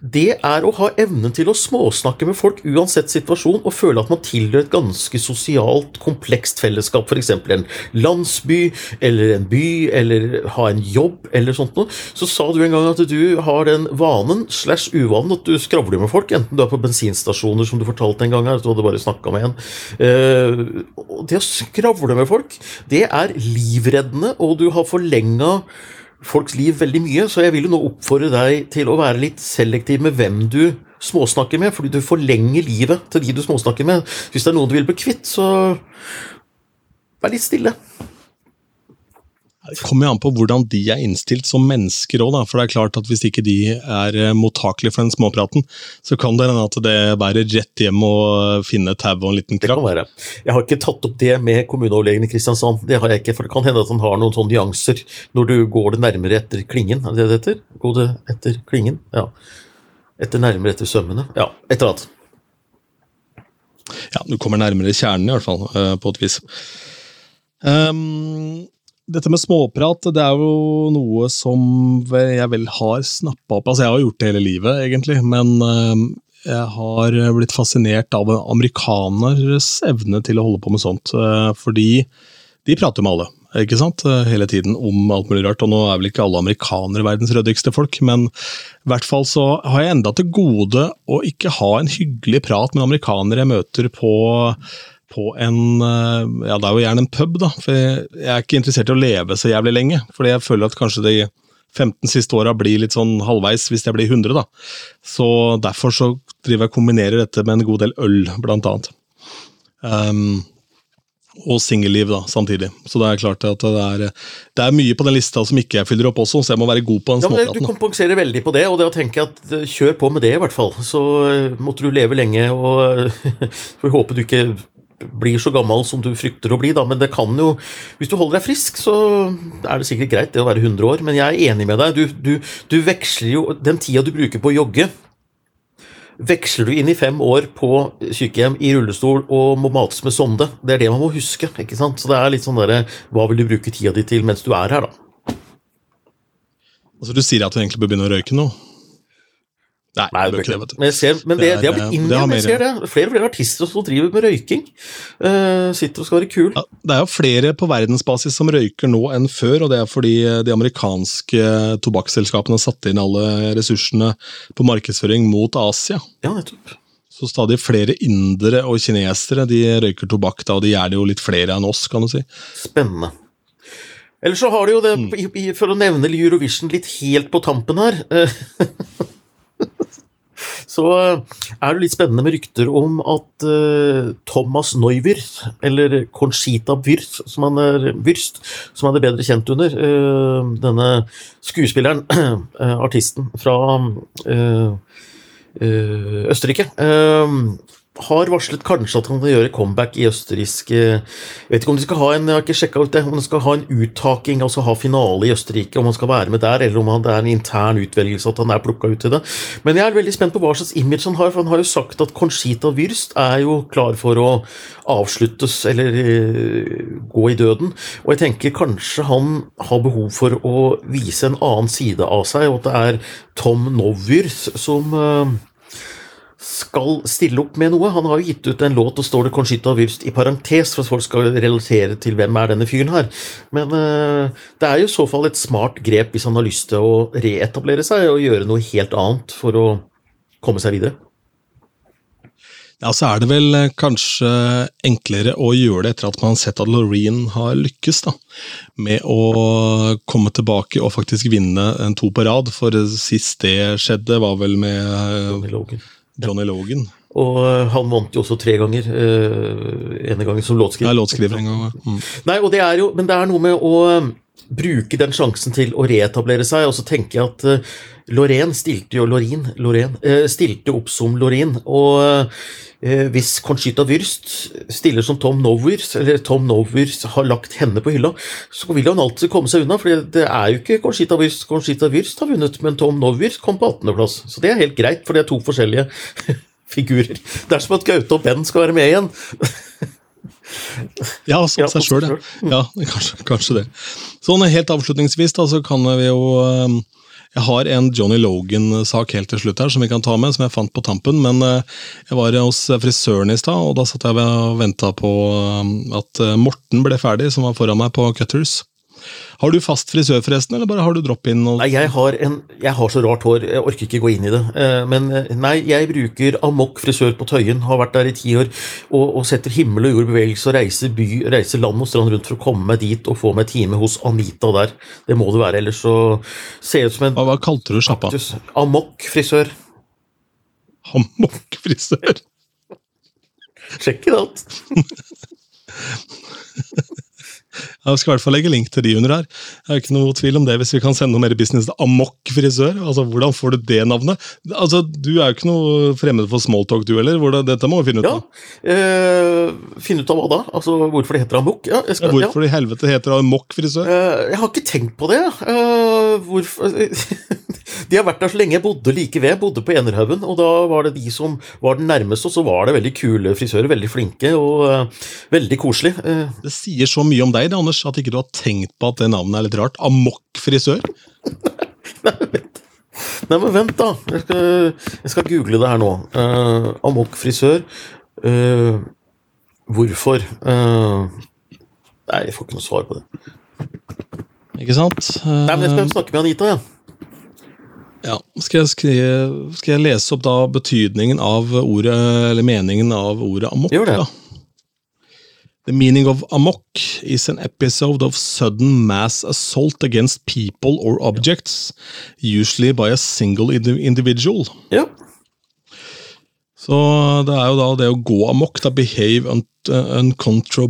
det er å ha evnen til å småsnakke med folk uansett situasjon, og føle at man tilhører et ganske sosialt komplekst fellesskap, f.eks. en landsby eller en by, eller ha en jobb eller sånt noe. Så sa du en gang at du har den vanen slash uvanen at du skravler med folk, enten du er på bensinstasjoner, som du fortalte en gang her, du hadde bare snakka med en. Eh, det å skravle med folk, det er livreddende, og du har forlenga folks liv veldig mye, så jeg vil jo nå oppfordre deg til å være litt selektiv med hvem du småsnakker med, fordi du forlenger livet til de du småsnakker med. Hvis det er noen du vil bli kvitt, så vær litt stille. Det kommer an på hvordan de er innstilt som mennesker òg, for det er klart at hvis ikke de er eh, mottakelige for den småpraten, så kan det hende at det bærer rett hjem å finne tau og en liten krakk. Det kan være. Jeg har ikke tatt opp det med kommuneoverlegen i Kristiansand, det har jeg ikke, for det kan hende at han har noen sånne nyanser når du går det nærmere etter klingen, er det det heter? Gå det etter klingen? Ja. Etter nærmere etter sømmene? Ja, et eller annet. Ja, du kommer nærmere kjernen i hvert fall, eh, på et vis. Um, dette med småprat det er jo noe som jeg vel har snappa opp. Altså, jeg har gjort det hele livet, egentlig, men eh, jeg har blitt fascinert av amerikaneres evne til å holde på med sånt. Eh, fordi de prater med alle, ikke sant? Eh, hele tiden om alt mulig rart. Og nå er vel ikke alle amerikanere verdens ryddigste folk, men i hvert fall så har jeg enda til gode å ikke ha en hyggelig prat med amerikanere jeg møter på på en eh, Ja, det er jo gjerne en pub, da. For jeg, er ikke interessert i å leve så jævlig lenge. Fordi jeg føler at kanskje de 15 siste åra blir litt sånn halvveis hvis jeg blir 100, da. Så derfor så driver jeg kombinerer dette med en god del øl, blant annet. Um, og singelliv da, samtidig. Så det er klart at det er, det er, mye på den lista som ikke jeg fyller opp også, så jeg må være god på den ja, småpraten. Du kompenserer veldig på det, og det å tenke at eh, kjør på med det, i hvert fall. Så eh, måtte du leve lenge, og får håpe du ikke blir så gammel som du frykter å bli, da. Men det kan jo Hvis du holder deg frisk, så er det sikkert greit det å være 100 år. Men jeg er enig med deg. Du, du, du veksler jo Den tida du bruker på å jogge, veksler du inn i fem år på sykehjem i rullestol og må mates med sonde. Det er det man må huske. ikke sant? Så det er litt sånn derre Hva vil du bruke tida di til mens du er her, da? Altså Du sier at du egentlig bør begynne å røyke nå? Nei, Nei det ikke det. Men, jeg ser, men det, det, det har blitt inn igjen. Jeg ser det. Flere og flere artister som driver med røyking. Uh, sitter og skal være kul. Ja, det er jo flere på verdensbasis som røyker nå enn før, og det er fordi de amerikanske tobakksselskapene har satt inn alle ressursene på markedsføring mot Asia. Ja, nettopp. Så stadig flere indere og kinesere de røyker tobakk, da, og de er det jo litt flere enn oss, kan du si. Spennende. Eller så har du jo det, mm. for å nevne Eurovision litt helt på tampen her så eh, er det litt spennende med rykter om at uh, Thomas Neuwirth, eller Conchita Wirth, som han er, Wirst, som han er bedre kjent under, uh, denne skuespilleren, uh, artisten fra Østerrike har varslet kanskje at han kan gjøre comeback i østerriksk Jeg vet ikke om de skal ha en jeg har ikke ut det, om de skal ha en uttaking, altså ha finale i Østerrike, om han skal være med der, eller om det er en intern utvelgelse at han er plukka ut til det. Men jeg er veldig spent på hva slags image han har, for han har jo sagt at Conchita Wyrst er jo klar for å avsluttes eller uh, gå i døden. Og jeg tenker kanskje han har behov for å vise en annen side av seg, og at det er Tom Novyrth som uh, skal stille opp med noe. Han har jo gitt ut en låt, og står det Conchita Wurst i parentes, for at folk skal relatere til hvem er denne fyren her. Men uh, det er jo i så fall et smart grep hvis han har lyst til å reetablere seg og gjøre noe helt annet for å komme seg videre. Ja, så er det vel eh, kanskje enklere å gjøre det etter at man har sett at Loreen har lykkes da, med å komme tilbake og faktisk vinne en to på rad. For sist det skjedde, var vel med eh, Johnny Logan. Johnny Logan. Og eh, han vant jo også tre ganger. Uh, ene gangen som låtskriver. Nei, låtskriver en gang. Mm. Nei, og det er jo, men det er noe med å um, bruke den sjansen til å reetablere seg, og så tenker jeg at Loreen stilte jo Lorin, Lorraine, uh, stilte opp som Loreen, og uh, hvis Conchita Wyrst stiller som Tom Nowers, eller Tom Nowers har lagt henne på hylla, så vil han alltid komme seg unna, for det er jo ikke Conchita Wyrst Conchita Wyrst har vunnet, men Tom Nowers kom på 18.-plass. Så det er helt greit, for det er to forskjellige figurer. Det er som at Gaute og Ben skal være med igjen. Ja, som Ja, seg sjøl, ja. ja kanskje, kanskje det. Sånn helt avslutningsvis, da, så kan vi jo um, Jeg har en Johnny Logan-sak helt til slutt her som vi kan ta med, som jeg fant på tampen. Men uh, jeg var hos frisøren i stad, og da satt jeg og venta på um, at uh, Morten ble ferdig, som var foran meg på Cutters. Har du fast frisør, forresten, eller bare har du drop-in? Nei, jeg har, en, jeg har så rart hår, jeg orker ikke gå inn i det. Eh, Men eh, nei, jeg bruker Amok frisør på Tøyen, har vært der i ti år, og, og setter himmel og jord i bevegelse og reiser, by, reiser land og strand rundt for å komme meg dit og få meg time hos Anita der. Det må det være, ellers så ser jeg ut som en Hva, kalte du sjappa? Amok frisør. Amok frisør? Sjekk det ut. Jeg skal i hvert fall legge link til de under her. Det er ikke noe tvil om det, hvis vi kan sende noe mer business til Amok frisør. Altså, Hvordan får du det navnet? Altså, Du er jo ikke noe fremmed for smalltalk, du heller. Hvordan, dette må vi finne ut Ja. av. Eh, finne ut av hva da? Altså hvorfor det heter Amok? Ja, jeg skal, ja. Hvorfor i helvete heter det Amok frisør? Eh, jeg har ikke tenkt på det. Uh, hvorfor De har vært der så lenge jeg bodde like ved. Jeg bodde på Enerhaugen, og da var det de som var den nærmeste, og så var det veldig kule frisører. Veldig flinke og uh, veldig koselig. Det sier så mye om deg, det, Anders, at ikke du har tenkt på at det navnet er litt rart. Amok frisør? Nei, men vent, da. Jeg skal, jeg skal google det her nå. Uh, Amok frisør. Uh, hvorfor? Uh, nei, jeg får ikke noe svar på det. Ikke sant? Nei, men jeg skal snakke med Anita, ja. Ja, skal jeg, skrive, skal jeg lese opp da betydningen av ordet, eller meningen av ordet amok? Gjør det. da? The meaning of amok is an episode of sudden mass assault against people or objects, usually by a single individual. Ja. Så det er jo da det å gå amok, da behave un uncontro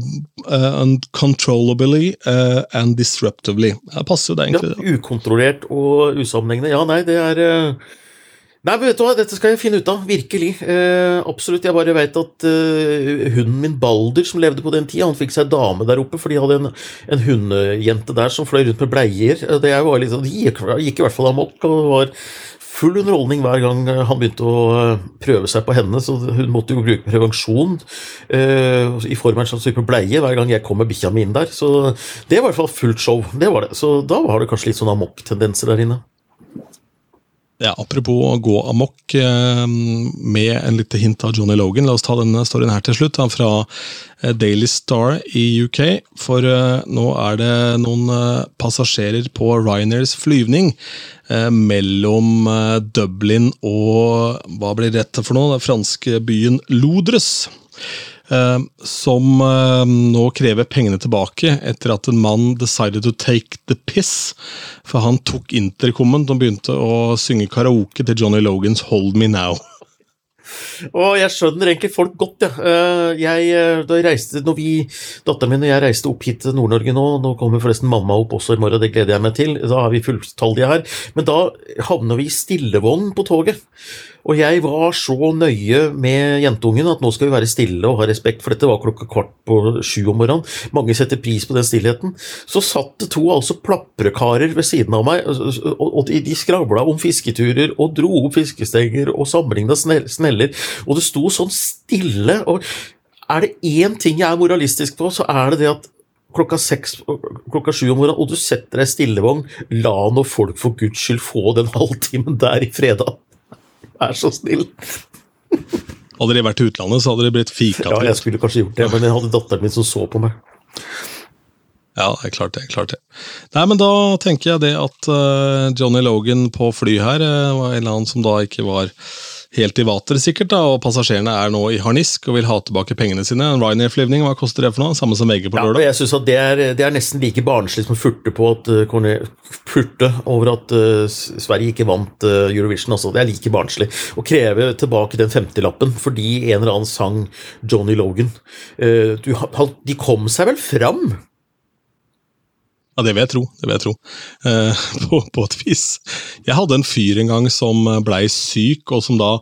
uh, uncontrollably uh, and disruptively. Det passer jo det egentlig. Ja, Ukontrollert og usammenhengende. Ja, nei, det er eh, Nei, vet du hva, dette skal jeg finne ut av. Virkelig. Eh, absolutt. Jeg bare veit at eh, hunden min Balder, som levde på den tida, han fikk seg dame der oppe, for de hadde en, en hundejente der som fløy rundt med bleier. Eh, Det litt, sånn- de gikk, gikk i hvert fall amok, og det var full underholdning hver gang han begynte å eh, prøve seg på henne, så hun måtte jo bruke prevensjon eh, i form av en slags type bleie hver gang jeg kom med bikkja mi inn der. Så det var i hvert fall fullt show. Det var det. Så da var det kanskje litt sånn amok-tendenser der inne. Ja, Apropos å gå amok, eh, med en lite hint av Johnny Logan. La oss ta denne storyen her til slutt, fra eh, Daily Star i UK. For eh, nå er det noen passasjerer på Ryanairs flyvning mellom Dublin og hva blir dette for noe? Den franske byen Lodres. Eh, som eh, nå krever pengene tilbake etter at en mann decided to take the piss. For han tok intercomen og begynte å synge karaoke til Johnny Logans Hold Me Now. Og jeg skjønner egentlig folk godt, ja. Eh, jeg. eh, Da jeg reiste, når vi, datteren min og jeg reiste opp hit til Nord-Norge nå, nå kommer forresten mamma opp også i morgen, det gleder jeg meg til, da er vi fulltallige her, men da havner vi i stillevogn på toget. Og jeg var så nøye med jentungen at nå skal vi være stille og ha respekt, for dette var klokka kvart på sju om morgenen. Mange setter pris på den stillheten. Så satt det to altså plaprekarer ved siden av meg, og de de skravla om fisketurer og dro opp fiskestenger og sammenligna sneller, og det sto sånn stille. og er det én ting jeg er moralistisk på, så er det det at klokka seks, klokka sju om morgenen, og du setter deg i stillevogn, la nå folk for guds skyld få den halvtimen der i fredag. Vær så snill. Hadde de vært i utlandet, så hadde de blitt fika Ja, jeg skulle kanskje gjort det, men jeg hadde datteren min som så på meg. Ja, det er klart det. klart det. Nei, men Da tenker jeg det at eh, Johnny Logan på fly her eh, var en eller annen som da ikke var helt i vater, sikkert, da, og passasjerene er nå i harnisk og vil ha tilbake pengene sine. En Ryanair-flyvning, hva koster det for noe? Samme som VG på Ja, og jeg synes at det er, det er nesten like barnslig som å furte på at uh, furte over at uh, Sverige ikke vant uh, Eurovision. Altså. Det er like barnslig å kreve tilbake den 50-lappen fordi en eller annen sang Johnny Logan. Uh, du, han- de kom seg vel fram? Ja, det vil jeg tro. det vil jeg tro. Eh, på, på et vis. Jeg hadde en fyr en gang som blei syk, og som da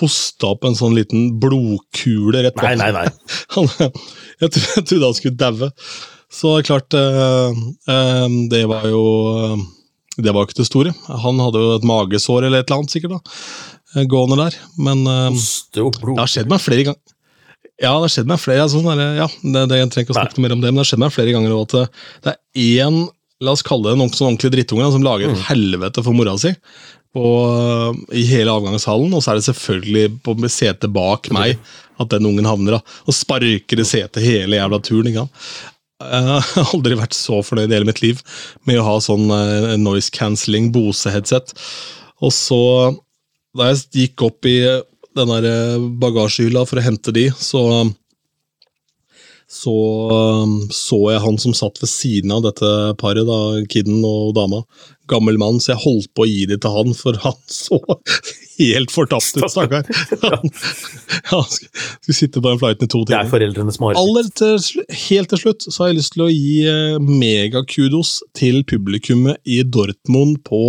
hosta opp en sånn liten blodkule rett Nei, bak nei, nei. Han, jeg, jeg trodde han skulle daue. Så klart eh, eh, Det var jo eh, Det var jo ikke det store. Han hadde jo et magesår eller et eller annet, sikkert, da, eh, gående der. Men eh, det har skjedd meg flere ganger. Ja, det har skjedd meg flere der, ja, det, det, Jeg trenger ikke å snakke Nei. mer om det, men det har skjedd meg flere ganger at det, er én La oss kalle det en sånn ordentlig drittunge som lager mm. helvete for mora si på, i hele avgangshallen, og så er det selvfølgelig på setet bak meg at den ungen havner. da, Og sparker i setet hele jævla turen. ikke sant? Jeg har aldri vært så fornøyd i hele mitt liv med å ha sånn eh, noise cancelling Bose-headset. Og så, da jeg gikk opp i den der eh, bagasjehylla for å hente de, så så så jeg han som satt ved siden av dette paret, da, kiden og dama. Gammel mann, så jeg holdt på å gi de til han, for han så helt fortapt ut, stakkar. Han, han skulle sitte på den flighten i to Det er foreldrene foreldrenes mareritt. Helt til slutt så har jeg lyst til å gi eh, megakudos til publikummet i Dortmund på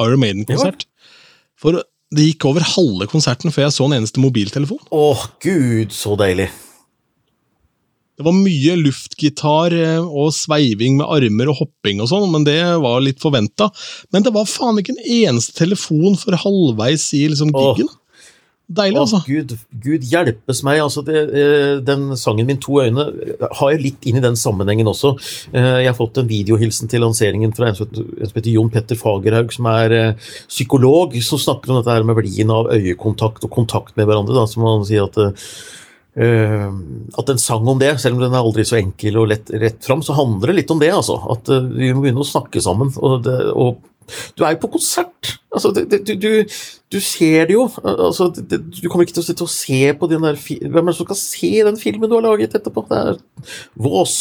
Iron Maiden-konsert. For det gikk over halve konserten før jeg så en eneste mobiltelefon. Åh, gud, så deilig. Det var mye luftgitar eh, og sveiving med armer og hopping og sånn, men det var litt forventa. Men det var faen ikke en eneste telefon for halvveis i liksom giggen. Deilig, altså. Gud, Gud hjelpes meg. altså det, eh, Den sangen min 'To øyne' har jeg litt inn i den sammenhengen også. Eh, Jeg har fått en videohilsen til lanseringen fra en som heter en som heter Jon Petter Fagerhaug, som er eh, psykolog, som snakker om dette her med verdien av øyekontakt og kontakt med hverandre. Da, som han sier at Uh, at en sang om det, selv om den er aldri så enkel og lett rett fram, så handler det litt om det. altså, At uh, vi må begynne å snakke sammen. og, det, og du er jo på konsert! altså, det, du, du, du ser det jo. altså, det, Du kommer ikke til å sitte og se på den der Hvem er det som skal se den filmen du har laget etterpå? Det er vås.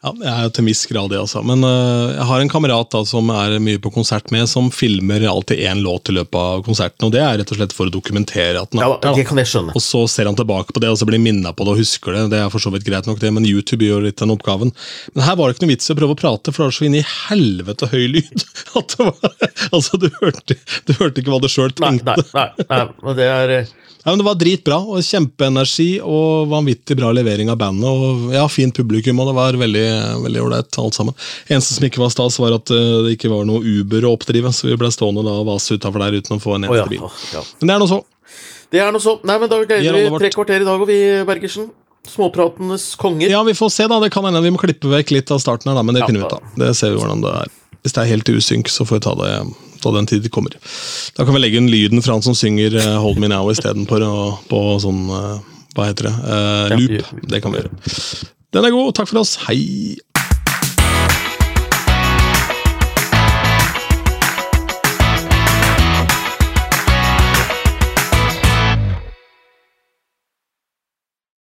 Ja, jeg er jo til en viss grad det, altså. Men uh, jeg har en kamerat da, som er mye på konsert med, som filmer alltid én låt i løpet av konserten. og Det er rett og slett for å dokumentere at den Ja, har vært der. det da. Og så ser han tilbake på det, og så blir minna på det og husker det. Det er for så vidt greit nok, det, men YouTube gjør litt den oppgaven. Men her var det ikke noe vits i å prøve å prate, for det var så inn i helvete høy lyd. at det var, Altså, du hørte, du hørte ikke hva du sjøl tenkte. nei, nei, nei, men det er eh, Ja, men Det var dritbra, og kjempeenergi og vanvittig bra levering av bandet. og ja, Fint publikum, og det var veldig veldig ålreit alt sammen. Eneste som ikke var stas, var at eh, det ikke var noe Uber å oppdrive, så vi ble stående da og vase utafor der uten å få en ja. eneste bil. å, ja. Men det er nå så. Det er noe så. Nei, men da gleder vi tre kvarter i dag, og vi, Bergersen. Småpratenes konger. Ja, vi får se, da. Det kan hende vi må klippe vekk litt av starten her, da, men det Ja, finner vi ut av. Det ser vi hvordan det er. Hvis det er helt usynk, så får vi ta det ta den tid det kommer. Da kan vi legge inn lyden fra han som synger eh, Hold Me Now istedenfor på på sånn eh, Hva heter det? Uh, loop. Det kan vi gjøre. Den er god. Takk for oss. Hei!